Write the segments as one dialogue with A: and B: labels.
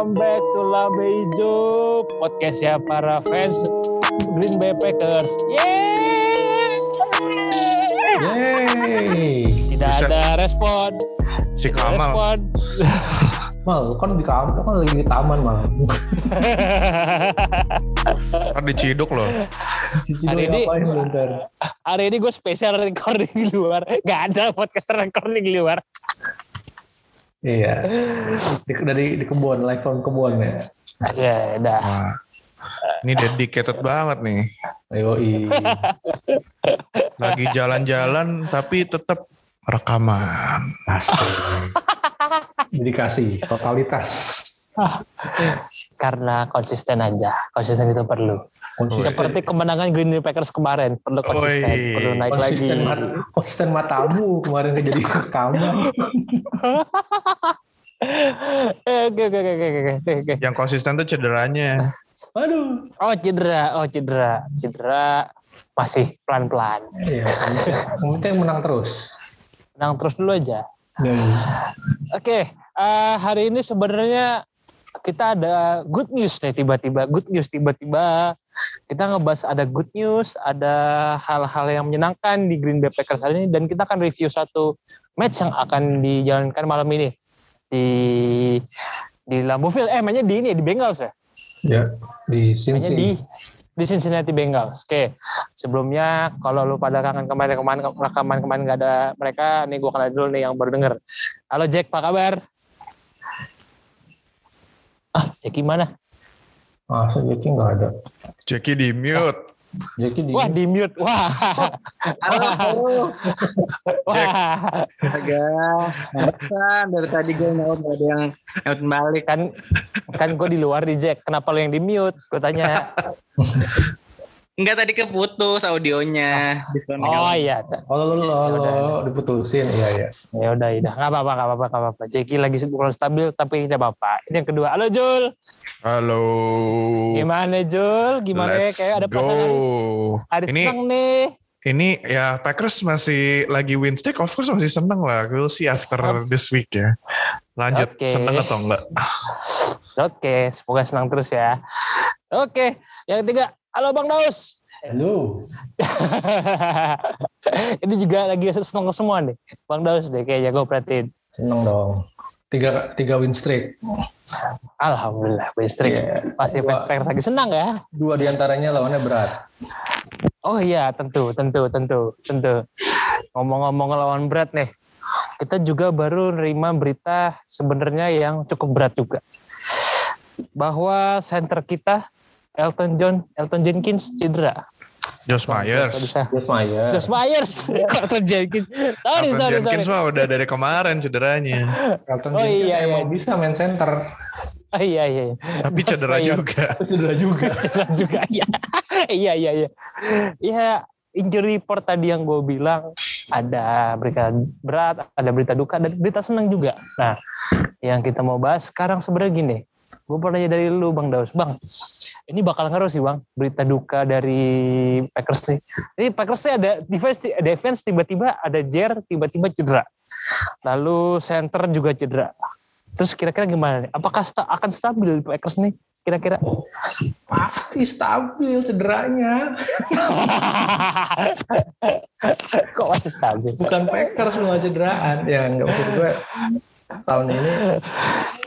A: welcome back to Labe Ijo podcast ya para fans Green Bay Packers. Yeay!
B: Yeay.
A: Tidak
C: Buset.
A: ada respon.
C: Si
A: Tidak
C: Kamal.
A: Respon.
B: Mal, kan di kamar, kan lagi di taman mal.
C: Ntar diciduk loh.
A: Hari ini-? Hari ini gue spesial recording di luar. Gak ada podcast recording di luar.
B: Iya. Di, dari di kebun, live from kebun ya.
A: Ya, udah.
C: Wah. Ini dedicated banget nih.
B: Ayo
C: Lagi jalan-jalan tapi tetap rekaman.
B: Asli. Dedikasi, totalitas.
A: Karena konsisten aja. Konsisten itu perlu.
B: Konsisten,
A: Seperti kemenangan Green Bay Packers kemarin. Perlu konsisten.
C: Oi.
A: Perlu naik lagi.
B: konsisten, mat- konsisten matamu kemarin kan jadi.
A: Eh, Oke, oke, oke, oke, oke.
C: Yang konsisten tuh cederanya.
B: Aduh.
A: Oh cedera, oh cedera, cedera masih pelan-pelan.
B: Iya. Yang penting menang terus.
A: Menang terus dulu aja.
B: Ya,
A: Oke, eh, hari ini sebenarnya kita ada good news nih tiba-tiba. Good news tiba-tiba kita ngebahas ada good news, ada hal-hal yang menyenangkan di Green Bay Packers hari ini dan kita akan review satu match yang akan dijalankan malam ini di di Lambeau Field. Eh, mainnya di ini di Bengals ya?
B: ya. Di
A: Mainnya
B: sini
A: di di Cincinnati Bengals. Oke, sebelumnya kalau lu pada kangen kemarin kemarin rekaman kemarin nggak ada mereka, nih gua kenal dulu nih yang baru denger. Halo Jack, apa kabar? Ah, Jack gimana?
B: Masa Jeki nggak ada.
C: Jackie di mute.
B: Jeki di
A: Wah di mute. Wah.
D: Halo,
A: Wah.
D: astaga. Pantesan dari tadi gue nyaut gak ada yang nyaut balik.
A: Kan kan gue di luar di Jack. Kenapa lu yang di mute? Gue tanya.
D: Enggak tadi keputus audionya. Disconnect.
A: Oh iya.
B: Oh lo lo
A: Ya udah,
B: lo diputusin iya iya.
A: Ya udah, udah. Nggak apa-apa, nggak apa-apa, nggak apa-apa. Jackie lagi kurang stabil, tapi tidak apa-apa. Ini yang kedua. Halo Jul.
C: Halo.
A: Gimana Jul? Gimana
C: Let's
A: kayak ada
C: go.
A: pasangan? Ada
C: Ini
A: senang nih.
C: ini ya Packers masih lagi win streak. Of course masih seneng lah. We'll see after this week ya. Lanjut
A: Oke.
C: seneng atau enggak?
A: Oke, semoga senang terus ya. Oke, yang ketiga, halo Bang Daus.
B: Halo.
A: Ini juga lagi senang semua nih, Bang Daus deh kayaknya gue perhatiin.
B: Seneng dong. Tiga tiga win streak.
A: Alhamdulillah, Bestrik.
B: Iya.
A: Pasti
B: Dua-
A: Packers lagi senang ya.
B: Dua di antaranya lawannya berat.
A: Oh iya, tentu, tentu, tentu, tentu. Ngomong-ngomong lawan berat nih, kita juga baru nerima berita sebenarnya yang cukup berat juga. Bahwa center kita Elton John, Elton Jenkins cedera.
C: Josh Myers.
A: Bisa.
B: Jeff Meyer.
A: Josh Myers, kok Elton Jenkins? Sorry,
C: Elton
A: sorry,
C: Jenkins
A: sorry.
C: mah udah dari kemarin cederanya.
B: Elton
A: Oh,
B: Jenkins
A: iya, iya.
B: emang bisa main center.
A: Oh, iya, iya. iya.
C: Tapi
A: Josh
C: cedera
A: Myers.
C: juga.
B: Cedera juga.
A: Cedera juga, iya. Iya, iya, iya. Iya, injury report tadi yang gue bilang ada berita berat, ada berita duka, dan berita senang juga. Nah, yang kita mau bahas sekarang sebenarnya gini. Gue nanya dari lu Bang Daus. Bang, ini bakal ngaruh sih Bang, berita duka dari Packers nih. Ini Packers nih ada defense, defense tiba-tiba ada Jer, tiba-tiba cedera. Lalu center juga cedera. Terus kira-kira gimana nih? Apakah sta- akan stabil Packers nih? Kira-kira?
B: Pasti stabil cederanya.
A: Kok masih stabil?
B: Bukan Packers semua cederaan. Ya nggak maksud gue tahun ini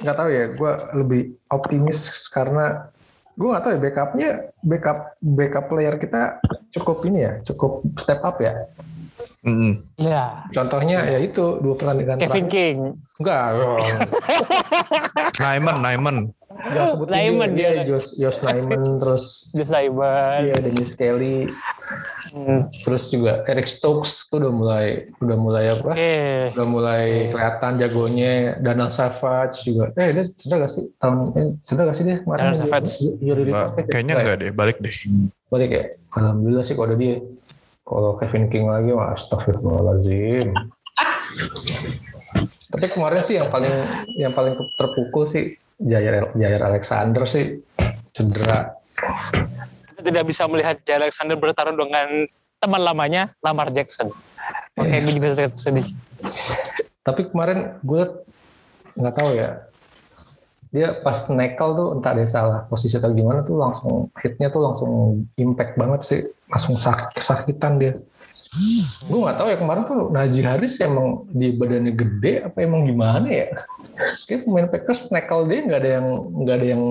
B: nggak tahu ya. Gue lebih optimis karena gue nggak tahu ya backupnya backup backup player kita cukup ini ya cukup step up ya.
C: Mm-mm.
A: Ya,
B: Contohnya ya itu dua pertandingan
A: Kevin
B: terakhir.
A: King.
B: Enggak, dong.
C: Naiman, Naiman.
B: jangan sebut
A: Lyman
B: dia,
A: dia.
B: Josh, Josh Lyman terus
A: Josh Lyman.
B: Iya, Dennis Kelly,
A: Hmm.
B: terus juga Eric Stokes tuh udah mulai udah mulai apa?
A: Oke.
B: Udah mulai kelihatan jagonya. Daniel Savage juga. Eh, dia cedera gak sih tahun eh, cedera gak sih dia kemarin?
A: Daniel Savage.
B: Report-nya
C: kayaknya
B: ya?
C: enggak deh, balik deh.
B: Balik ya. Alhamdulillah sih kalau ada dia. Kalau Kevin King lagi, wah astagfirullahaladzim. Tapi kemarin sih yang paling yang paling terpukul sih Jair Jair Alexander sih cedera.
A: Tidak bisa melihat Jay Alexander bertarung dengan teman lamanya Lamar Jackson. Oke,
B: Iya.
A: gue juga sedikit sedih.
B: Tapi kemarin gue nggak tahu ya. dia pas nekel tuh entah dia salah posisi atau gimana tuh langsung hitnya tuh langsung impact banget sih langsung sakit kesakitan dia gue nggak tahu ya kemarin tuh Najee Harris emang di badannya gede apa emang gimana ya kayak pemain Packers nekel dia nggak ada yang nggak ada yang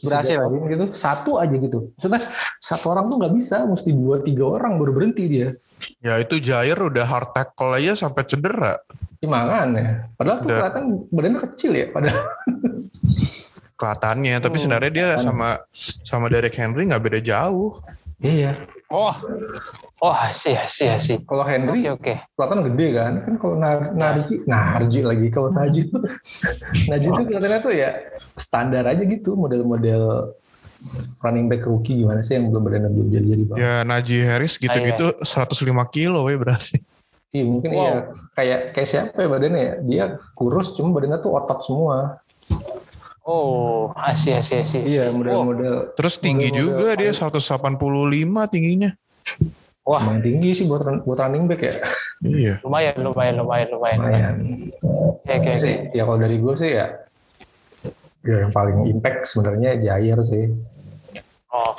D: Berhasil.
B: jagain gitu satu aja gitu maksudnya satu orang tuh nggak bisa mesti dua tiga orang baru berhenti dia
C: Ya itu Jair udah hard tackle aja sampai cedera.
B: Gimana ya padahal tuh kelihatan badannya kecil ya padahal
C: Kelihatannya, tapi
B: Hmm,
C: sebenarnya dia
B: kelihatan.
C: sama sama Derek Henry nggak beda jauh.
B: Iya.
A: Oh, oh sih sih sih.
B: kalau Henry
A: Oke oke.
B: kelihatan gede kan? Kan kalau Nar Narji Narji lagi. Kalau Najee tuh Najee tuh kelihatannya tuh ya standar aja gitu model-model running back rookie gimana sih yang belum badannya belum jadi jadi banget
C: Ya Najee Harris gitu-gitu 105 kilo ya berarti.
B: iya mungkin
A: Wow.
B: iya kayak kayak siapa ya badannya ya? Dia kurus cuma badannya tuh otot semua
A: Oh, asih asih asih.
B: iya model-model
C: Terus tinggi
B: Model-model
C: juga dia
B: kayak-
C: 185 tingginya.
A: Oh, wah,
B: lumayan tinggi sih buat buat running back ya
C: Iya.
A: lumayan lumayan lumayan lumayan.
B: lumayan
A: Oke oke oke.
B: sih ya kalau dari gue sih ya ya yang paling impact sebenarnya Jair sih
A: Oh,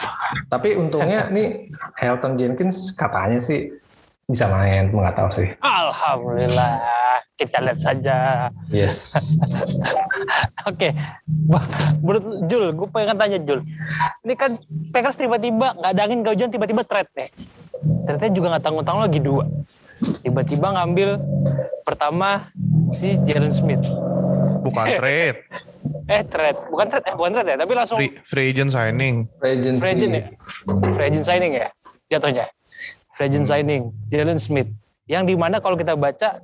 B: Tapi untungnya nih Helton Jenkins katanya sih bisa main, nggak tahu sih.
A: alhamdulillah. Kita lihat saja.
B: Yes.
A: Oke, Wah, menurut Jul, gue pengen tanya Jul. Ini kan Packers tiba-tiba nggak ada angin nggak hujan, tiba-tiba trade nih. Ternyata juga nggak tanggung-tanggung lagi dua. Tiba-tiba ngambil pertama si Jalen Smith.
C: Bukan trade,
A: Eh trade, bukan trade, eh bukan trade ya, tapi langsung
C: free, free agent signing.
B: Regency.
A: free agent ya, free agent signing ya, jatuhnya. Free agent signing, Jalen Smith. Yang di mana kalau kita baca,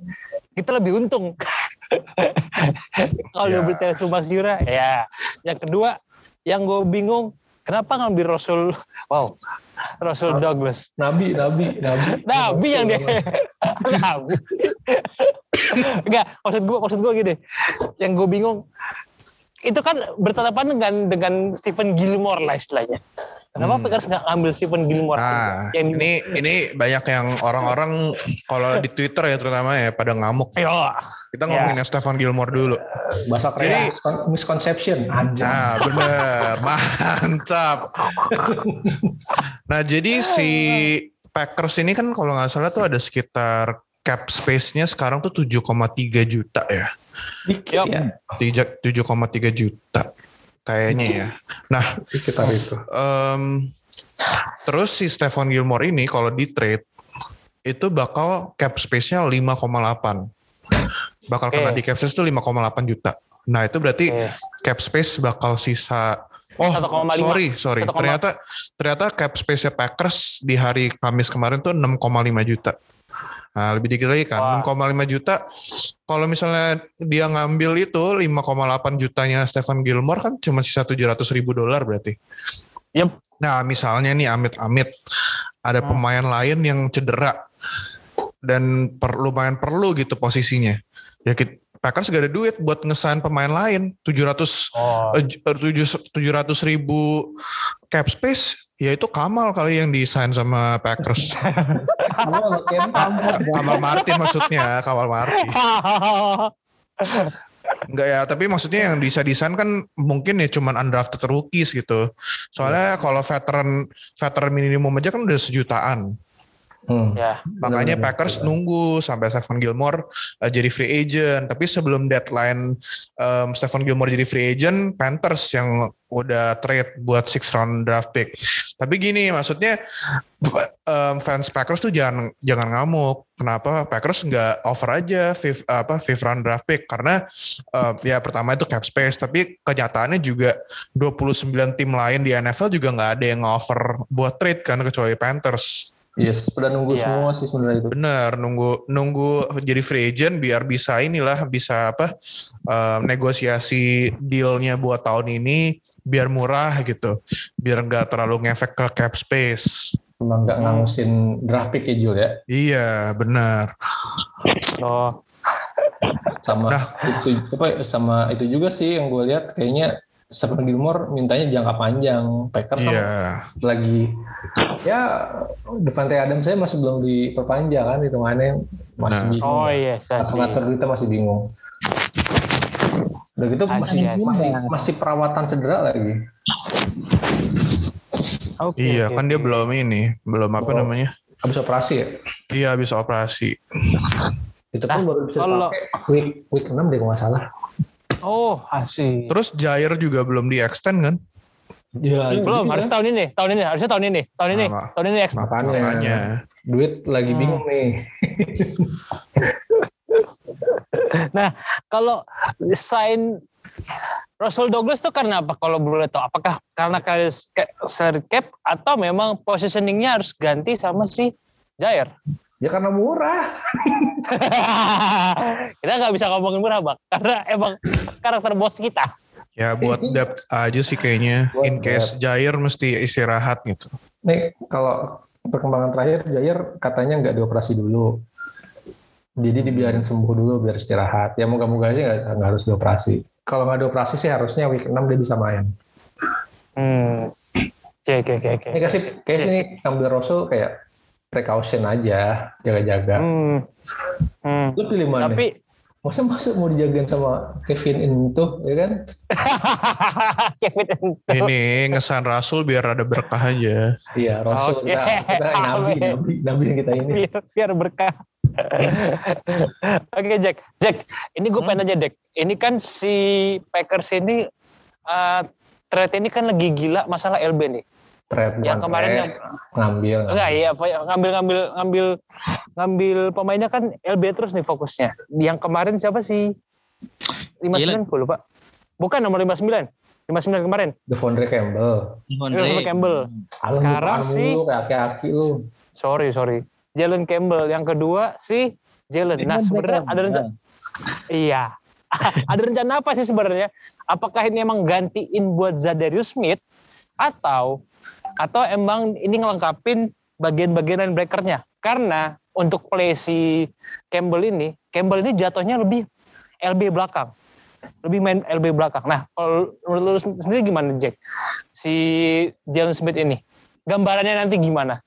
A: kita lebih untung. kalau yeah. berita Sumas Jura, ya. Yang kedua, yang gue bingung, kenapa ngambil Rasul, wow, Rasul Douglas.
B: Nabi, Nabi, Nabi.
A: Nabi yang dia, Nabi. Enggak, maksud gue, maksud gue gini, yang gue bingung, itu kan bertetapan dengan dengan Stephen Gilmore lah istilahnya. Kenapa
C: Hmm.
A: Packers nggak ngambil Stephen Gilmore?
C: Nah,
A: yang
C: ini ini banyak yang orang-orang kalau di Twitter ya terutama ya pada ngamuk.
A: Ayo,
C: Kita
A: Ya.
C: ngomongin Stefan Gilmore dulu.
B: Bahasa
C: Jadi-
B: keren, misconception. Anjay.
C: Nah, bener. Mantap. Nah, jadi si Packers ini kan kalau nggak salah tuh ada sekitar cap space-nya sekarang tuh 7,3 juta ya.
B: Dikit
A: Yup.
B: ya.
C: Tiga- 7,3 juta kayaknya ya. Nah,
B: Sekitar itu.
C: em, terus si Stefan Gilmore ini kalau di trade itu bakal cap space-nya 5,8. Bakal kena di cap space itu 5,8 juta. Nah, itu berarti cap space bakal sisa Oh,
A: 1,5.
C: sorry, sorry.
A: 1,5.
C: Ternyata ternyata cap space Packers di hari Kamis kemarin tuh 6,5 juta. Nah, lebih dikit lagi kan,
A: Wah.
C: 6,5 juta. Kalau misalnya dia ngambil itu 5,8 jutanya Stephen Gilmore kan cuma sisa 700 ribu dolar berarti.
A: Yup.
C: Nah, misalnya nih amit-amit ada
A: Hmm.
C: pemain lain yang cedera dan per, lumayan perlu gitu posisinya. Ya kita, Packers gak ada duit buat ngesain pemain lain. 700
A: Oh,
C: eh, eh, tujuh- 700 ribu cap space ya itu Kamal kali yang desain sama Packers.
B: Tamat.
C: Kamal Martin maksudnya Kamal Martin. Enggak ya tapi maksudnya yang bisa desain kan mungkin ya cuman undrafted rookies gitu. Soalnya kalau veteran veteran minimum aja kan udah sejutaan
B: Hmm.
A: ya.
C: makanya
B: Benar-benar.
C: Packers nunggu sampai Stephen Gilmore uh, jadi free agent tapi sebelum deadline um, Stephen Gilmore jadi free agent Panthers yang udah trade buat six round draft pick tapi gini maksudnya um, fans Packers tuh jangan jangan ngamuk kenapa Packers nggak offer aja fifth apa fifth round draft pick karena um, ya pertama itu cap space tapi kenyataannya juga 29 tim lain di NFL juga nggak ada yang offer buat trade kan kecuali Panthers
B: Yes, udah nunggu
A: Iya.
B: semua sih sebenarnya itu.
C: Bener, nunggu nunggu jadi free agent biar bisa inilah bisa apa eh, negosiasi dealnya buat tahun ini biar murah gitu, biar nggak terlalu ngefek ke cap space.
B: Emang nggak ngangusin draft pick ya Jul ya.
C: Iya, benar.
A: Oh,
B: Sama
C: Nah.
B: itu apa sama itu juga sih yang gue lihat kayaknya Stephen Gilmore mintanya jangka panjang. Packers kan
C: Iya,
B: lagi ya Devante Adams saya masih belum diperpanjang kan hitungannya masih
C: Nah.
B: bingung.
A: oh iya, saya
B: kita masih bingung. Udah gitu
A: I
B: masih,
A: see.
B: masih masih perawatan cedera lagi.
A: Oke,
C: Iya
A: oke,
C: kan dia
A: oke.
C: belum ini, belum apa
B: Oh.
C: namanya?
B: Habis operasi ya?
C: Iya bisa operasi.
B: Itu
A: Nah,
B: pun baru bisa
A: kalau-
B: pakai week week 6 deh kalau nggak salah.
A: Oh, asik.
C: Terus Jair juga belum di extend kan?
B: Ya,
A: Belum,
B: jadi
A: harus
B: kan
A: tahun ini, tahun ini, harusnya tahun ini, tahun ini,
C: Nah,
A: tahun ini extra.
B: makanya,
C: Makanya.
B: duit lagi
A: Hmm.
B: bingung nih.
A: Kalau sign Russell Douglas tuh karena apa? Kalau boleh tahu, apakah karena salary cap atau memang positioningnya harus ganti sama si Jair?
B: Ya karena murah.
A: kita nggak bisa ngomongin murah bang, karena emang karakter bos kita.
C: Ya buat depth aja sih kayaknya.
B: Buat
C: In case Jair mesti istirahat gitu.
B: Nih kalau perkembangan terakhir Jair katanya nggak dioperasi dulu. Jadi dibiarin sembuh dulu biar istirahat. Ya moga-moga sih nggak harus dioperasi. Kalau nggak dioperasi sih harusnya week 6 dia bisa main.
A: Hmm. Oke oke oke oke.
B: Ini kasih kayak sini ngambil Rasul kayak precaution aja, jaga-jaga.
A: Hmm. Hmm.
B: Lu pilih mana?
A: Tapi
B: Masa masuk mau dijagain sama Kevin itu, ya kan?
A: Kevin itu.
C: Ini ngesan Rasul biar ada berkah aja.
B: Iya, Rasul
A: Oke.
B: kita, kita nabi, nabi, nabi yang kita ini.
A: biar, biar berkah. Oke Jack, Jack, ini gue pengen aja Jack. Ini kan si Packers ini uh, trade ini kan lagi gila masalah LB nih.
B: Trade
A: Yang kemarin
B: trade,
A: yang
B: ngambil.
A: enggak iya ya, ngambil ngambil ngambil ngambil pemainnya kan LB terus nih fokusnya. Yang kemarin siapa sih? 59 gue lupa. Bukan nomor 59. 59 kemarin.
B: Devondre Campbell.
A: Devondre Campbell.
B: Alam
A: Sekarang sih-
B: aki-aki lu.
A: Sorry, sorry. Jalen Campbell. Yang kedua si Jalen. Nah, sebenarnya ada rencana Iya. ada rencana apa sih sebenarnya? Apakah ini emang gantiin buat Zadarius Smith atau atau emang ini ngelengkapin bagian-bagian linebacker-nya? Karena untuk play si Campbell ini, Campbell ini jatuhnya lebih LB belakang. Lebih main LB belakang. Nah, kalau menurut lu sendiri gimana, Jack? Si Jalen Smith ini. Gambarannya nanti gimana?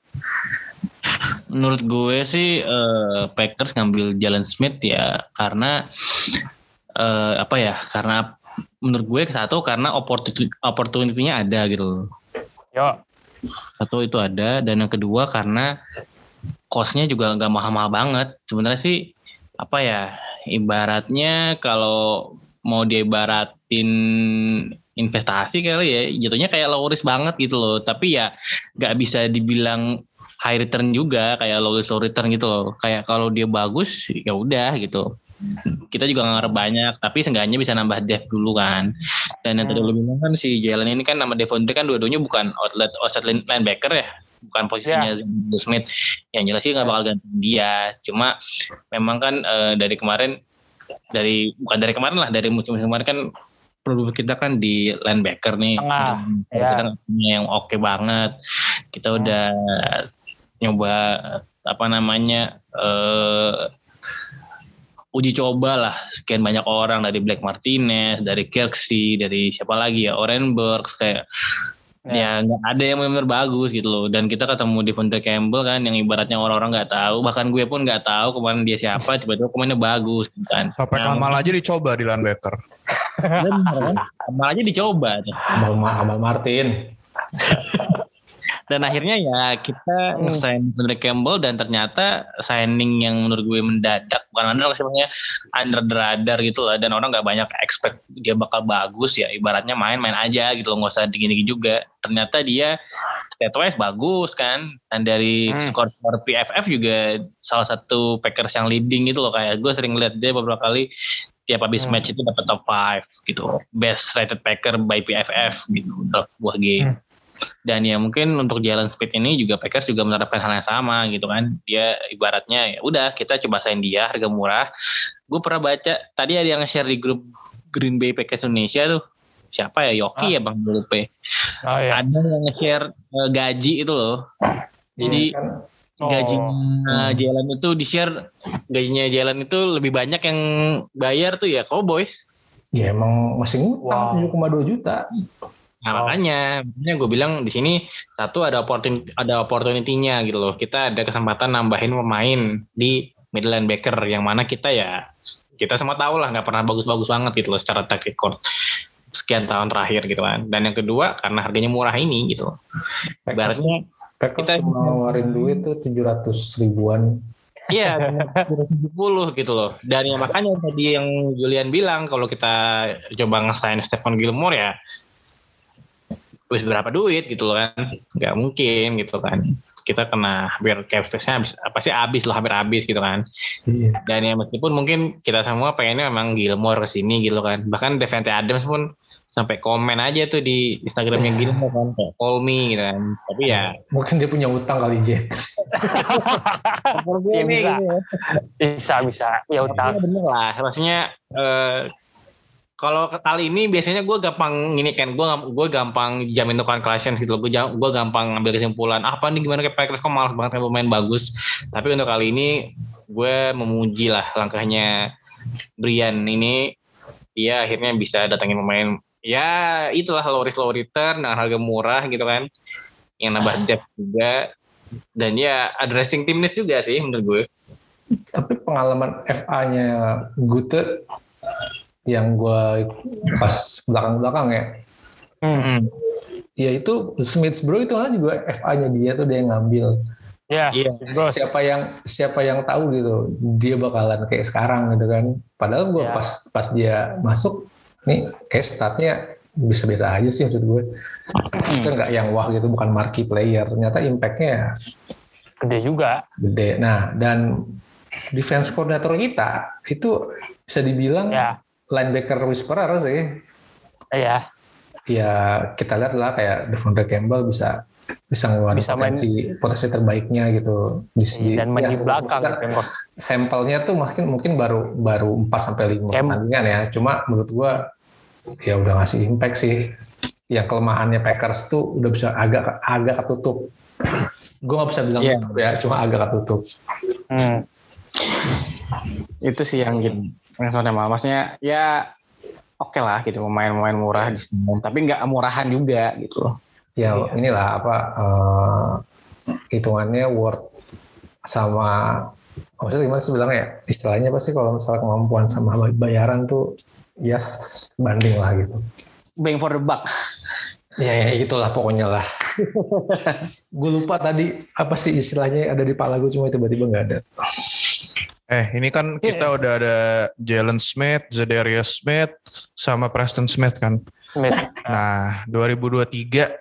E: Menurut gue sih eh, Packers ngambil Jalen Smith ya karena eh, apa ya? Karena menurut gue satu karena opportunity opportunity-nya ada gitu.
A: Yo,
E: Satu itu ada dan yang kedua karena cost-nya juga nggak mahal-mahal banget. Sebenarnya sih apa ya? Ibaratnya kalau mau diibaratin investasi kali ya jatuhnya kayak low risk banget gitu loh tapi ya nggak bisa dibilang high return juga kayak low risk low return gitu loh kayak kalau dia bagus ya udah gitu kita juga nggak ngarep banyak tapi seenggaknya bisa nambah depth dulu kan. Dan yang tadi
A: Hmm.
E: lu bilang kan si Jalen ini kan nama Devondre kan dua-duanya bukan outlet outside line- linebacker ya? Bukan posisinya Zadarius Smith. Yang jelas sih nggak bakal ganti dia. Cuma memang kan eh, dari kemarin dari bukan dari kemarin lah dari musim kemarin kan produk kita kan di linebacker nih.
A: Tengah,
E: kita
A: ya.
E: nggak punya yang oke banget. Kita
A: Hmm.
E: udah nyoba apa namanya eh uji coba lah. Sekian banyak orang dari Black Martinez, dari Kirksey, dari siapa lagi ya? Orenburg kayak ya. nggak ada yang benar-benar bagus gitu loh. Dan kita ketemu Devontae Campbell kan yang ibaratnya orang-orang nggak tahu. Bahkan gue pun nggak tahu kemarin dia siapa tiba-tiba kemarinnya bagus gitu kan.
C: Sampai
E: Nah,
C: Kamal aja dicoba di linebacker.
E: bener kan? Kamal aja dicoba tuh.
B: Amal, Amal Martin.
E: dan akhirnya ya kita
A: Hmm.
E: nge-sign Devontae Campbell dan ternyata signing yang menurut gue mendadak bukan mendadak sih maksudnya under the radar gitu lah dan orang nggak banyak expect dia bakal bagus ya ibaratnya main-main aja gitu loh nggak usah tinggi-tinggi juga ternyata dia stat wise bagus kan dan dari
A: Hmm.
E: skor skor PFF juga salah satu Packers yang leading gitu loh kayak gue sering lihat dia beberapa kali tiap habis
A: Hmm.
E: match itu dapat top 5 gitu best rated Packer by PFF gitu dalam sebuah game dan ya mungkin untuk jalan speed ini juga Packers juga menerapkan hal yang sama gitu kan. Dia ibaratnya ya udah kita coba sign dia harga murah. Gue pernah baca tadi ada yang share di grup Green Bay Packers Indonesia tuh. Siapa ya? Yoki ya bang lupa
A: Oh ya.
E: ada yang nge-share eh, gaji itu loh. Jadi
B: Kan,
A: Oh.
E: gajinya Jalan itu di share gajinya Jalan itu lebih banyak yang bayar tuh ya Cowboys.
B: Ya emang masih ngutang
A: Wow.
B: 7,2 juta.
E: Nah,
A: Oh.
E: makanya, makanya gue bilang di sini satu ada opportunity ada opportunity-nya gitu loh. Kita ada kesempatan nambahin pemain di middle linebacker yang mana kita ya kita semua tahu lah nggak pernah bagus-bagus banget gitu loh secara track record sekian tahun terakhir gitu kan. Dan yang kedua karena harganya murah ini gitu. Ibaratnya kita-
B: ngeluarin duit tuh 700 ribuan.
E: Iya, 10 gitu loh. Dan ya makanya tadi yang Julian bilang kalau kita coba ngesain Stephen Gilmore ya wis berapa duit gitu loh kan. Nggak mungkin gitu kan. Kita kena hampir cap space-nya habis apa sih habis loh hampir habis gitu kan.
B: Iya.
E: Dan ya meskipun mungkin kita semua pengennya memang Gilmore ke sini gitu kan. Bahkan Devante Adams pun sampai komen aja tuh di Instagramnya Gilmore kan kayak call me gitu kan. Tapi ya
B: Mungkin dia punya utang kali Jen.
A: Ya, bisa. bisa bisa ya
E: Tapi
A: utang
E: bener lah maksudnya eh, kalau kali ini biasanya gue gampang ini kan gue gue gampang jamin tukan collections gitu gue gue gampang ngambil kesimpulan "Ah, apa nih gimana? Kayak Packers kok malas banget pemain bagus? Tapi untuk kali ini gue memuji lah langkahnya Brian ini. Dia akhirnya bisa datangin pemain. Ya itulah low risk low return dengan harga murah gitu kan. Yang nambah depth juga. Dan ya addressing tim needs juga sih menurut gue
B: Tapi pengalaman FA-nya Gute yang gue pas belakang-belakang ya,
E: Hmm.
B: ya itu Smithsbro itu kan juga FA-nya dia tuh dia yang ngambil.
A: ya
E: Iya.
A: bros
B: Siapa yang siapa yang tahu gitu, dia bakalan kayak sekarang gitu kan. Padahal gue
A: Ya.
B: pas pas dia masuk, nih kayak statnya bisa biasa aja sih maksud gue. Itu nggak yang wah gitu, bukan marquee player. Ternyata impact-nya
A: gede juga
B: gede. Nah, dan defense coordinator kita itu bisa dibilang
A: ya
B: linebacker whisperer sih.
A: ya
B: Ya kita lihat lah kayak Devondre Campbell bisa bisa ngeluarin
A: Bisa main-
B: potensi, potensi terbaiknya gitu. Di,
A: dan main di
B: ya,
A: belakang
B: maksudnya
A: gitu.
B: Sampelnya tuh mungkin mungkin baru baru 4 sampai 5
A: Cam-
B: pertandingan ya. Cuma menurut gua ya udah ngasih impact sih. Yang kelemahannya Packers tuh udah bisa agak agak ketutup. Gue nggak bisa bilang
E: Iya.
B: tutup ya, cuma agak ketutup.
A: Hmm.
E: itu sih yang gitu yang soalnya mal. Maksudnya ya oke lah gitu pemain-pemain murah di sini tapi nggak murahan juga gitu. Loh
B: ya
A: Iya.
B: inilah apa eh, hitungannya worth sama maksudnya gimana sih bilangnya ya? Istilahnya apa sih kalau misalnya kemampuan sama bayaran tuh ya banding lah gitu.
E: Bang for the buck.
B: Ya, ya itulah pokoknya lah. Gue lupa tadi apa sih istilahnya ada di kepala gue cuma tiba-tiba nggak ada
C: Eh, ini kan
A: Iya.
C: kita udah ada Jalen Smith, Zadarius Smith, sama Preston Smith kan.
A: Smith.
C: Nah, 2023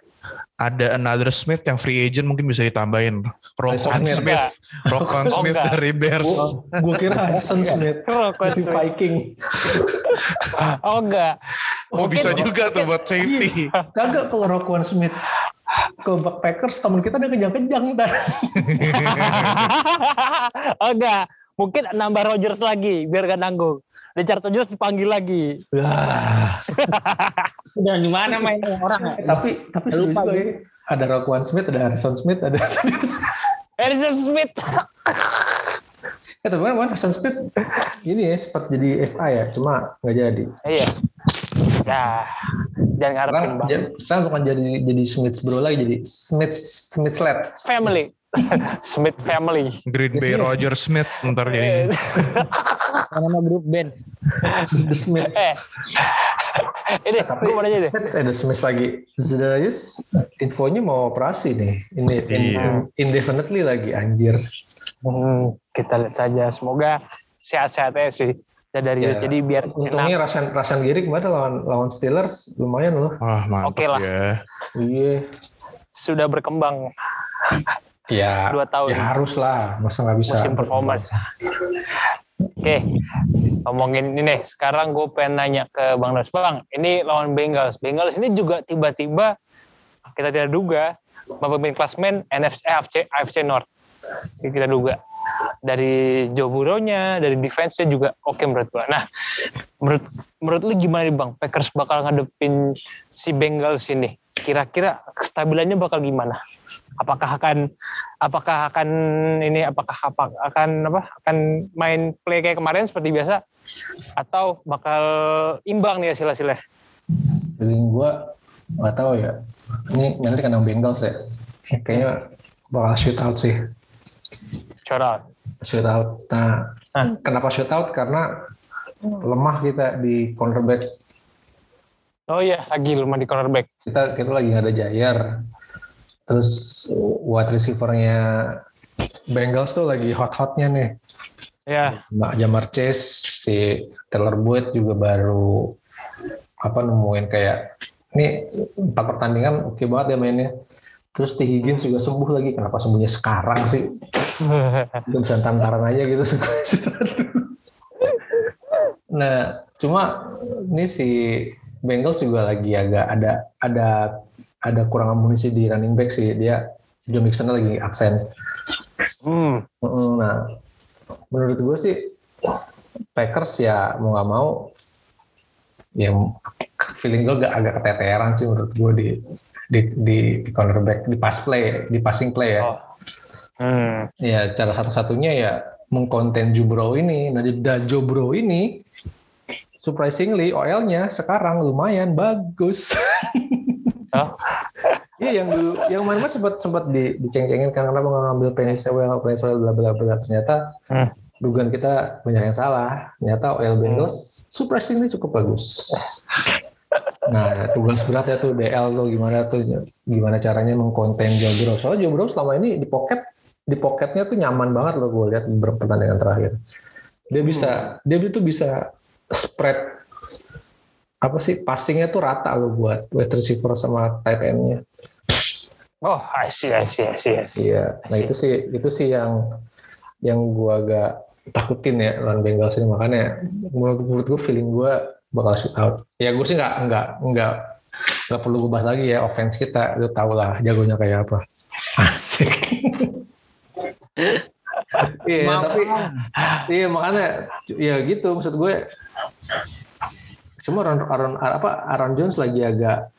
C: ada another Smith yang free agent mungkin bisa ditambahin. Rokon
B: Smith.
C: Rokon
A: Oh,
C: Smith
A: enggak.
C: dari Bears.
B: gue kira Harrison Smith
A: Rokon
B: dari
A: Smith.
B: Viking
A: Oh enggak.
C: Oh, bisa juga tuh buat safety.
B: kagak kalau Roquan Smith ke Packers teman kita udah kejang-kejang ntar
A: oh enggak. Mungkin nambah Rogers lagi biar gak nanggung. Richard Rogers dipanggil lagi.
B: Wah.
E: dan di mana main orang
B: tapi tapi
E: Lupa
B: ya. Ada Roquan Smith, ada Harrison Smith, ada
A: Harrison Smith.
B: Eh tapi kan Harrison Smith ini ya sempat jadi FA ya, cuma nggak jadi.
A: iya. Ya. Jangan ngarepin
B: Sekarang
A: bang.
B: ja- sekarang bukan jadi jadi Smith bro lagi, jadi Smith Smith Sled.
A: Family. Smith family.
C: Green Bay Roger Smith ntar jadinya.
E: nama grup band
B: The Smith.
A: Eh. Ini
B: Tapi
A: gue mau nanya deh.
B: Smith ada Smith lagi. Zedarius infonya mau operasi nih. Ini
C: Iya.
B: indefinitely lagi anjir.
A: Hmm, kita lihat saja. Semoga sehat-sehat aja sih. Zadarius.
B: Ya.
A: Jadi biar
B: Untungnya
A: enak.
B: Rasan Rasan Giri kemarin lawan lawan Steelers lumayan loh.
C: Wah, mantap
A: Oke lah.
C: ya.
B: Iya.
A: sudah berkembang
B: Ya,
A: dua tahun.
B: ya harus lah. Masa nggak bisa.
A: Musim performance. Oke, ngomongin ini nih. Sekarang gue pengen nanya ke Bang Dos. Bang, ini lawan Bengals. Bengals ini juga tiba-tiba kita tidak duga memimpin klasmen NFC, AFC, AFC North. Kita duga. Dari Joe Burrow-nya, dari defense-nya juga oke menurut gue. Nah, menurut menurut lu gimana nih Bang? Packers bakal ngadepin si Bengals ini? Kira-kira kestabilannya bakal gimana? Apakah akan apakah akan ini apakah apa, akan apa akan main play kayak kemarin seperti biasa atau bakal imbang nih hasil-hasilnya?
B: Feeling gue nggak tahu ya. Ini nanti kandang Bengals ya. Kayaknya bakal shoot out sih.
A: Coral.
B: Shoot out. Nah, kenapa shoot out? Karena lemah kita di cornerback.
A: Oh iya, lagi lemah di cornerback.
B: Kita kita lagi nggak ada Jair. Terus wide receiver-nya Bengals tuh lagi hot-hotnya nih.
A: Ya,
B: Mbak Jamar Chase, si Taylor Boyd juga baru apa nemuin kayak ini empat pertandingan oke banget ya mainnya. Terus T. Higgins juga sembuh lagi. Kenapa sembuhnya sekarang sih? Itu bisa tantaran aja gitu. nah, cuma ini si Bengals juga lagi agak ada ada ada kurang amunisi di running back sih. Dia Joe Mixon lagi absen.
A: hmm.
B: Mm, Nah, menurut gue sih Packers ya mau nggak mau ya feeling gue agak, agak keteteran sih menurut gue di di di, di cornerback di pass play di passing play ya.
A: Oh. Hmm.
B: Ya cara satu-satunya ya mengkonten Jubro ini. Nah dan Jobro ini surprisingly OL-nya sekarang lumayan bagus.
A: Oh.
B: Iya yang dulu yang mana sempat sempat di diceng-cengin kan kenapa nggak ngambil Peniswell Peniswell bla bla bla ternyata
A: Hmm.
B: dugaan kita banyak yang salah ternyata OL Bengals surprisingly cukup bagus. Nah tugas beratnya tuh DL tuh gimana tuh gimana caranya mengkonten Joe Burrow. Soalnya Joe Burrow selama ini di pocket di pocketnya tuh nyaman banget loh gue lihat beberapa pertandingan terakhir. Dia bisa dia tuh bisa spread apa sih passingnya tuh rata loh buat wide receiver sama tight end-nya.
A: Oh, I see, I see, I see, I see.
B: Iya, nah itu sih itu sih yang yang gua agak takutin ya lawan Bengals ini makanya menurut, menurut gue feeling gua bakal shoot out. Ya gue sih nggak nggak nggak nggak perlu gue bahas lagi ya offense kita lu tau lah jagonya kayak apa. Asik. Iya, tapi iya makanya ya gitu maksud gue. Cuma Aaron, Aaron apa Aaron Jones lagi agak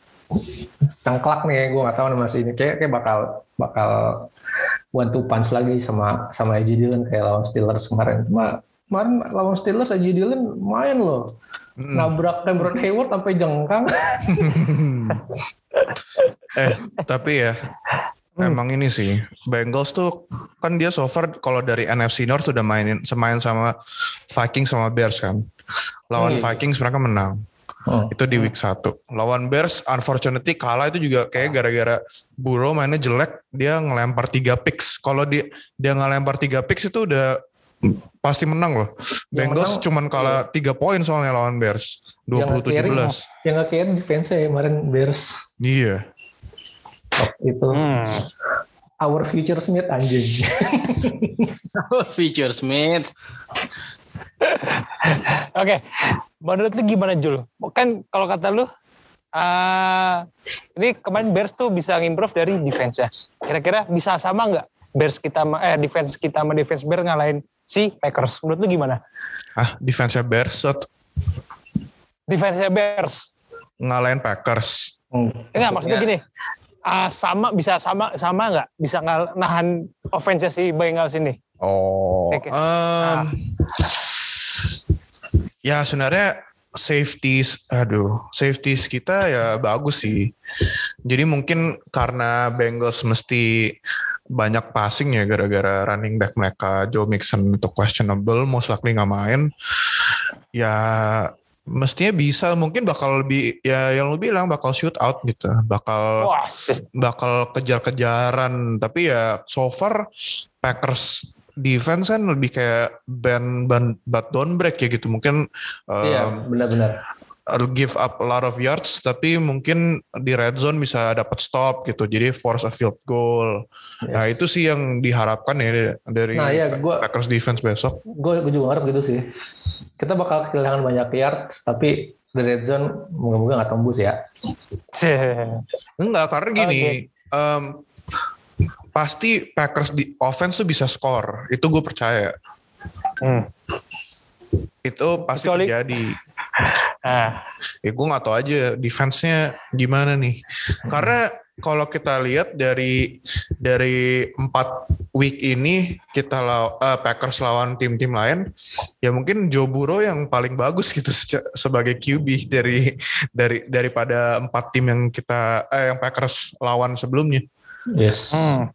B: cengklak nih gue nggak tahu nih masih ini. Kayak kayak bakal bakal one two punch lagi sama sama AJ Dillon kayak lawan Steelers kemarin. Cuma kemarin lawan Steelers AJ Dillon main loh.
C: Mm.
B: nabrak Cameron Hayward sampai jengkang.
C: Eh tapi ya
B: Hmm.
C: emang ini sih Bengals tuh kan dia so far kalau dari NFC North sudah mainin semain sama Vikings sama Bears kan lawan
B: Hmm.
C: Vikings mereka menang.
B: Hmm.
C: itu di week 1 lawan Bears unfortunately kalah itu juga kayak gara-gara Burrow mainnya jelek dia ngelempar tiga picks. Kalau dia dia ngelempar tiga picks itu udah pasti menang loh.
B: Yang
C: Bengals
B: menang-
C: cuman kalah tiga poin soalnya lawan Bears. 20-17
B: yang kayak defense ya kemarin Bears.
C: Iya.
B: Itu.
A: Hmm.
B: our future Smith anjing.
E: Feature Smith.
A: Oke, menurut lu gimana Jul? Kan kalau kata lu, ah, ini kemarin Bears tuh bisa improve dari defense ya. Kira-kira bisa sama nggak Bears kita sama- eh defense kita sama defense Bears ngalahin si Packers? Menurut lu gimana?
C: ah defense-nya Bears atau
A: Defense Bears.
C: ngalahin Packers
A: Enggak, maksudnya gini. ah, sama bisa sama sama nggak bisa ngal- nahan offense si Bengals ini?
C: Oh,
A: Oke.
C: em, ya sebenarnya safeties, aduh, safeties kita ya bagus sih. Jadi mungkin karena Bengals mesti banyak passing ya gara-gara running back mereka Joe Mixon itu questionable, most likely nggak main. Ya mestinya bisa, mungkin bakal lebih ya yang lu bilang bakal shoot out gitu, bakal
A: Wah,
C: bakal kejar-kejaran tapi ya so far Packers defense kan lebih kayak band ban but don't break ya gitu mungkin um,
B: iya benar-benar
C: uh, give up a lot of yards tapi mungkin di red zone bisa dapat stop gitu jadi force a field goal nah
B: Yes.
C: itu sih yang diharapkan ya dari
B: Nah, iya, gua-
C: Packers defense besok
B: gue juga ngarep gitu sih. Kita bakal kehilangan banyak yards, tapi the red zone moga-moga nggak tembus ya.
C: enggak karena gini um, pasti Packers di offense tuh bisa score itu gue percaya.
A: Hmm.
C: itu pasti
A: Kecuali-
C: terjadi.
A: Ah,
C: ya gue nggak tahu aja defense-nya gimana nih. Karena kalau kita lihat dari dari empat week ini kita law, eh, Packers lawan tim-tim lain ya mungkin Joe Burrow yang paling bagus gitu sebagai QB dari dari daripada empat tim yang kita eh, yang Packers lawan sebelumnya
B: Yes.
A: hmm.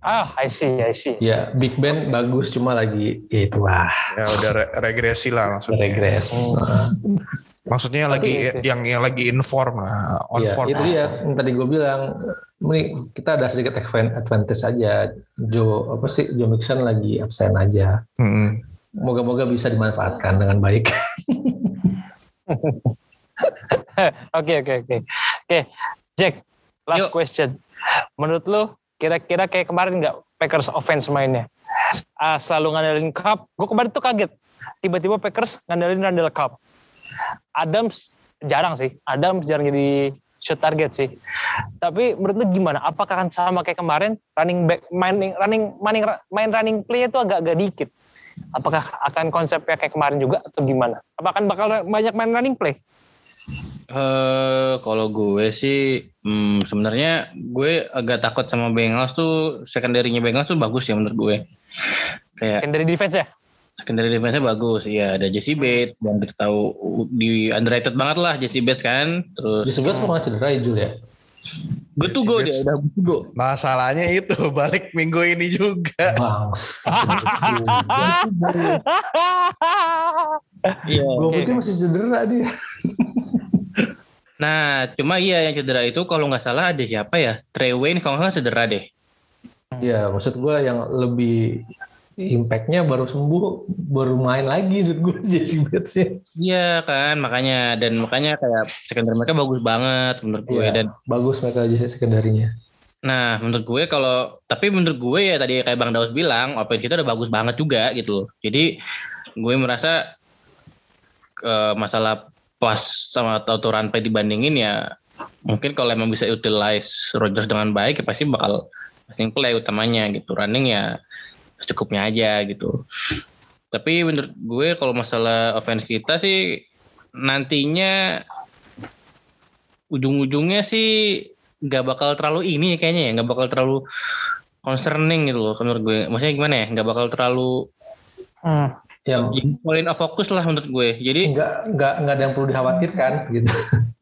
A: Ah, I see, I see.
B: Ya, Big Ben bagus cuma lagi ya itu lah
C: Ya udah re- regresi lah maksudnya.
B: regres.
A: Hmm.
C: Maksudnya
A: Tapi
C: lagi
A: itu.
C: yang yang lagi inform lah, on
B: ya,
C: form.
B: itu dia yang tadi gue bilang ini kita ada sedikit advan- advantage aja. Joe apa sih Joe Mixon lagi absen aja.
C: Mm-mm.
B: Moga-moga bisa dimanfaatkan dengan baik.
A: Oke, oke, oke. Oke, Jack, last
E: Yuk.
A: question. Menurut lu, kira-kira kayak kemarin nggak Packers offense mainnya? Ah, selalu ngandelin Cup. Gue kemarin tuh kaget. Tiba-tiba Packers ngandelin Randall Cup. Adams jarang sih. Adams jarang jadi shoot target sih. Tapi menurut lu gimana? Apakah akan sama kayak kemarin running back main running main, main running play itu agak-agak dikit? Apakah akan konsepnya kayak kemarin juga atau gimana? Apakah akan bakal banyak main running play?
E: Eh, kalau gue sih hmm, sebenarnya gue agak takut sama Bengals tuh secondary-nya Bengals tuh bagus ya menurut gue. Kayak
A: dari defense ya?
E: secondary defense-nya bagus. Iya, ada Jesse Bates yang kita tahu di underrated banget lah Jesse Bates kan. Terus
B: Di sebelah semua cedera ya Jul ya.
E: gue tuh gue dia udah gue
C: Masalahnya itu balik minggu ini juga.
B: Bangs.
E: Iya.
B: Gue pikir masih cedera dia.
E: Nah, cuma iya yang cedera itu kalau nggak salah ada siapa ya? Trey Wayne kalau nggak salah cedera deh.
B: Ya maksud gue yang lebih impactnya baru sembuh baru main lagi menurut gue Jesse Bates ya.
E: Iya kan, makanya dan makanya kayak secondary mereka bagus banget menurut gue
B: Iya,
E: dan
B: bagus mereka Jesse sekundarinya.
E: Nah, menurut gue kalau tapi menurut gue ya tadi kayak Bang Daus bilang, offense kita udah bagus banget juga gitu. Jadi gue merasa eh, masalah pas sama run play dibandingin ya mungkin kalau emang bisa utilize Rodgers dengan baik ya pasti bakal passing play utamanya gitu. Running ya secukupnya aja gitu. Tapi menurut gue kalau masalah offense kita sih nantinya ujung-ujungnya sih nggak bakal terlalu ini ya kayaknya ya nggak bakal terlalu concerning gitu loh menurut gue maksudnya gimana ya nggak bakal terlalu
A: Hmm.
B: Yang
E: jadi point of focus lah menurut gue jadi
B: nggak nggak nggak ada yang perlu dikhawatirkan gitu.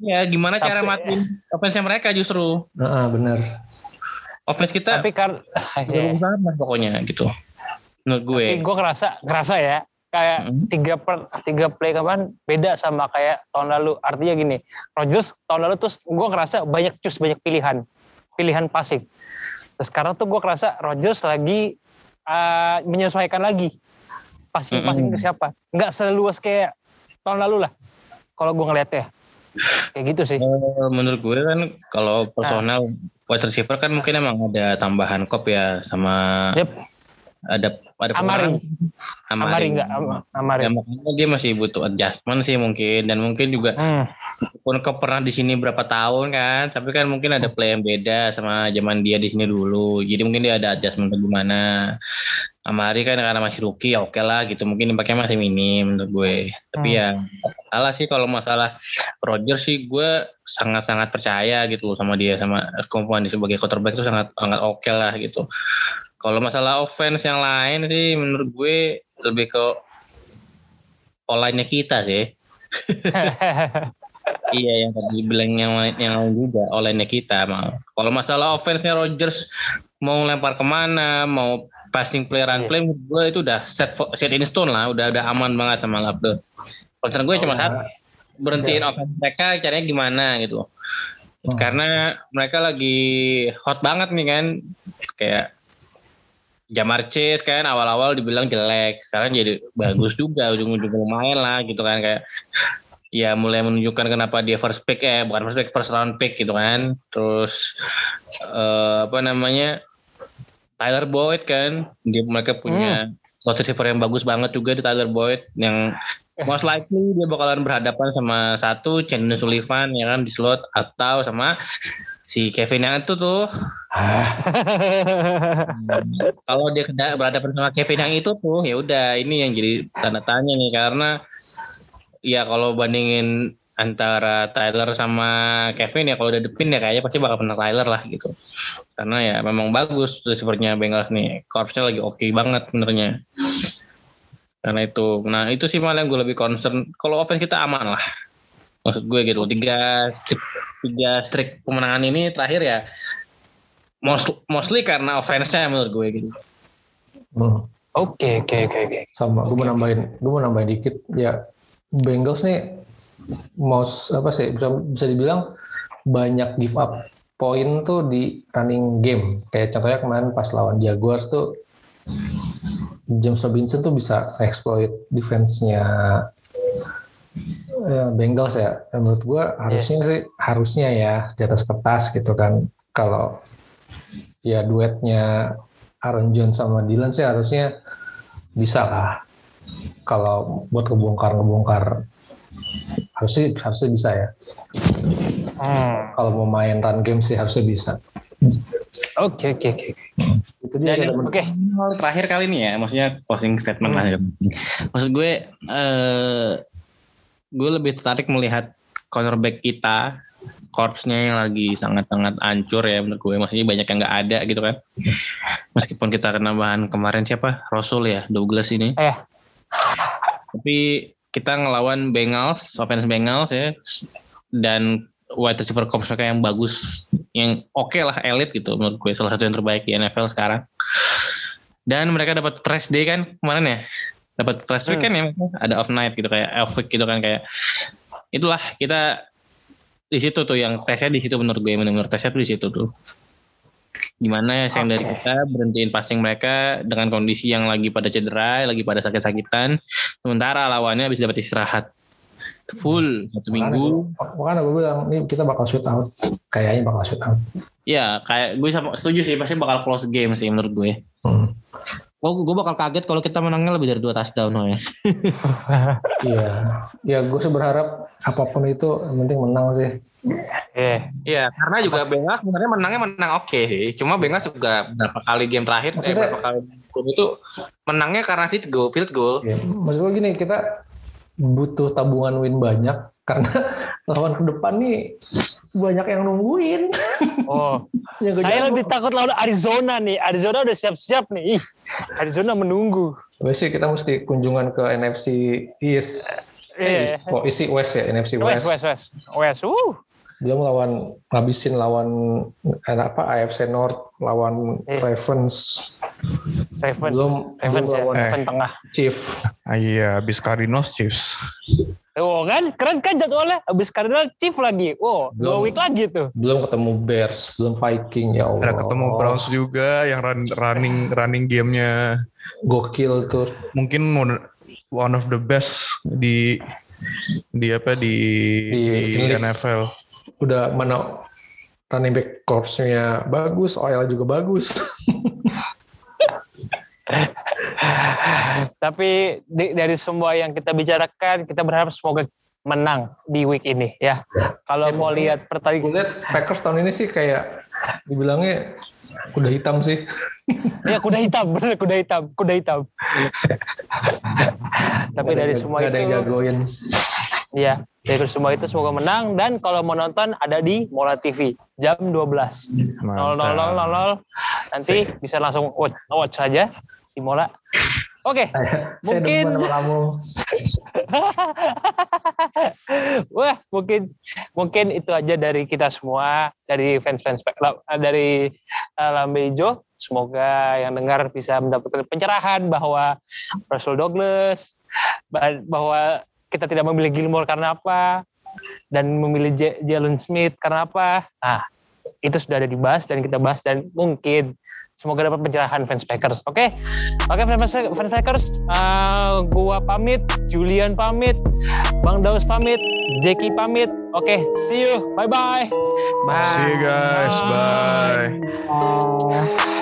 E: ya gimana cara
A: Tapi-
E: matiin offense mereka justru
B: Nah, benar.
E: offense kita
A: Tapi kan,
E: belum banget pokoknya gitu menurut gue
A: Tapi gue ngerasa ngerasa ya kayak
E: Mm.
A: tiga per tiga play kapan beda sama kayak tahun lalu. Artinya gini, Rodgers tahun lalu tuh gue ngerasa banyak cus banyak pilihan pilihan passing. Terus sekarang tuh gue ngerasa Rodgers lagi uh, menyesuaikan lagi passing passing
E: Mm-mm.
A: ke siapa. Nggak seluas kayak tahun lalu lah. Kalau gue ngeliatnya kayak gitu sih.
E: Eh, menurut gue kan kalau personal wide receiver kan mungkin emang ada tambahan kop ya sama
A: Yep.
E: Ada ada
A: Amari. Amari. Enggak, Amari.
E: Ya, makanya dia masih butuh adjustment sih mungkin. Dan mungkin juga
A: Hmm.
E: pun kau pernah di sini berapa tahun kan tapi kan mungkin ada play yang beda sama zaman dia di sini dulu. Jadi mungkin dia ada adjustment atau gimana Amari kan karena masih rookie ya oke lah gitu. Mungkin impactnya masih minim menurut gue. Tapi ya salah sih kalau masalah Roger sih gue sangat-sangat percaya gitu loh sama dia sama kemampuan dia sebagai quarterback itu sangat sangat oke lah gitu kalau masalah offense yang lain sih menurut gue lebih ke online-nya kita sih Iya yang tadi bilang yang yang lain juga olehnya kita mau. Kalau masalah offense-nya Rodgers mau lempar ke mana, mau passing play run
A: Iya.
E: play, menurut gue itu udah set set in stone lah, udah udah aman banget sama Labdo. Concern gue cuma
B: Oh,
E: satu, berhentiin offense mereka caranya gimana gitu.
B: Hmm.
E: Karena mereka lagi hot banget nih kan, kayak Jamar Chase kan awal-awal dibilang jelek, sekarang jadi bagus juga ujung-ujung lumayan lah gitu kan kayak ya mulai menunjukkan kenapa dia first pick eh bukan first pick first round pick gitu kan. Terus eh, apa namanya Tyler Boyd kan dia mereka punya slot receiver yang bagus banget juga di Tyler Boyd yang most likely dia bakalan berhadapan sama satu Chandler Sullivan ya kan di slot atau sama si Kevin yang itu tuh.
B: Ah,
E: kalau dia kena berhadapan sama Kevin yang itu tuh ya udah ini yang jadi tanda tanya nih karena ya kalau bandingin antara Tyler sama Kevin ya kalau udah depin ya kayaknya pasti bakal pernah Tyler lah gitu. Karena ya memang bagus receivernya Bengals nih korpsnya lagi oke banget benernya karena itu. Nah itu sih malah yang gue lebih concern. Kalau offense kita aman lah maksud gue gitu tiga tiga streak pemenangan ini terakhir ya most, mostly karena offense-nya menurut gue gitu.
B: Hmm.
A: Oke, oke, oke, oke.
B: Sama, gue mau nambahin, gue mau nambahin dikit. Ya, Bengals nih most apa sih bisa bisa dibilang banyak give up poin tuh di running game. Kayak contohnya kemarin pas lawan Jaguars tuh James Robinson tuh bisa exploit defense-nya ya, Bengals ya. Menurut gue harusnya sih harusnya ya di atas kertas gitu kan. Kalau ya duetnya Aaron Jones sama Dylan sih harusnya bisa lah. Kalau buat ngebongkar ngebongkar harusnya harusnya bisa ya.
A: Hmm.
B: Kalau mau main run game sih harusnya bisa.
A: Oke, oke, oke.
B: Itu dia.
A: Oke.
E: Terakhir kali ini ya, maksudnya closing statement lah. Maksud gue, eh gue lebih tertarik melihat cornerback kita, korpsnya yang lagi sangat-sangat hancur ya menurut gue. Maksudnya banyak yang nggak ada gitu kan. Meskipun kita kena bahan kemarin siapa? Rasul ya, Douglas ini.
A: Eh.
E: Tapi kita ngelawan Bengals, offense Bengals ya, dan wide receiver corps mereka yang bagus, yang oke lah elit gitu menurut gue salah satu yang terbaik di NFL sekarang. Dan mereka dapat trash day kan kemarin ya, dapat trash week
A: Hmm.
E: kan ya, ada off night gitu kayak off week gitu kan kayak itulah kita di situ tuh yang tesnya di situ menurut gue menurut tesnya tuh di situ tuh gimana ya yang dari kita berhentiin passing mereka dengan kondisi yang lagi pada cedera lagi pada sakit-sakitan sementara lawannya bisa dapat istirahat full satu minggu
B: makanya gue bilang ini kita bakal shoot out. Kayaknya bakal shoot out.
E: ya kayak gue sama setuju sih pasti bakal close game sih menurut gue
B: Hmm.
E: Gue gue bakal kaget kalau kita menangnya lebih dari dua touchdown ya
B: Iya. Ya gue sih berharap apa pun itu yang penting menang sih.
A: Eh,
E: Iya, karena juga Bengals sebenarnya menangnya menang oke sih. Cuma Bengals juga berapa kali game terakhir, eh,
B: Maksudnya-
E: berapa kali game itu menangnya karena field goal, field goal.
B: Ya, maksud gue gini, kita butuh tabungan win banyak karena lawan ke depan nih banyak yang nungguin.
A: oh,
B: yang
A: saya lebih takut lawan Arizona nih. Arizona udah siap-siap nih. Ih, Arizona menunggu.
B: Wes sih kita mesti kunjungan ke NFC East.
A: Iya.
B: East. Oh, isi West ya, NFC
A: West,
B: West.
A: West, West. West. Uh.
B: Belum lawan ngabisin lawan eh, apa AFC North lawan
A: Eh.
B: Ravens.
A: Ravens.
B: Belum
A: Ravens
B: belum
A: ya,
B: lawan
C: Eh.
A: Ravens tengah.
B: Chief.
C: Ah, iya, habis Cardinals Chiefs.
A: Oh kan, keren kan jadwalnya. Abis Cardinal Chief lagi. Oh, dua
B: Belum.
A: week lagi tuh.
B: Belum ketemu Bears, belum Viking ya Allah.
C: Ada ketemu Browns juga yang run- running running gamenya
B: Gokil tuh.
C: mungkin one, one of the best di di apa di,
B: Di
C: di. NFL.
B: Udah mana running back corpsnya bagus, OL juga bagus.
A: Tapi di- dari semua yang kita bicarakan, kita berharap semoga menang di week ini ya. Kalau
B: Ya,
A: mau
B: pokoknya
A: lihat pertandingan,
B: lihat Packers tahun ini sih kayak dibilangnya kuda hitam sih.
A: ya kuda hitam, bener kuda hitam, kuda hitam. Tapi dari semua
B: nggak ada yang
A: itu,
B: jagoin.
A: Ya dari semua itu semoga menang dan kalau mau nonton ada di Mola TV jam 12 0000 nanti bisa langsung watch, watch saja di Mola. Oke,
B: Saya
A: Mungkin-
B: demen sama kamu.
A: Wah, mungkin mungkin itu aja dari kita semua dari fans-fans eh, dari uh, Lambe Ijo. Semoga yang dengar bisa mendapatkan pencerahan bahwa Russell Douglas bah- bahwa kita tidak memilih Gilmore karena apa dan memilih J- Jalen Smith karena apa. Nah, itu sudah ada dibahas dan kita bahas dan mungkin semoga dapat pencerahan fans Packers. Oke, oke fans, fans Packers, uh, gua pamit, Julian pamit, Bang Daus pamit, Jackie pamit. Oke, see you, bye bye. Bye.
C: See you guys, bye.
A: Bye.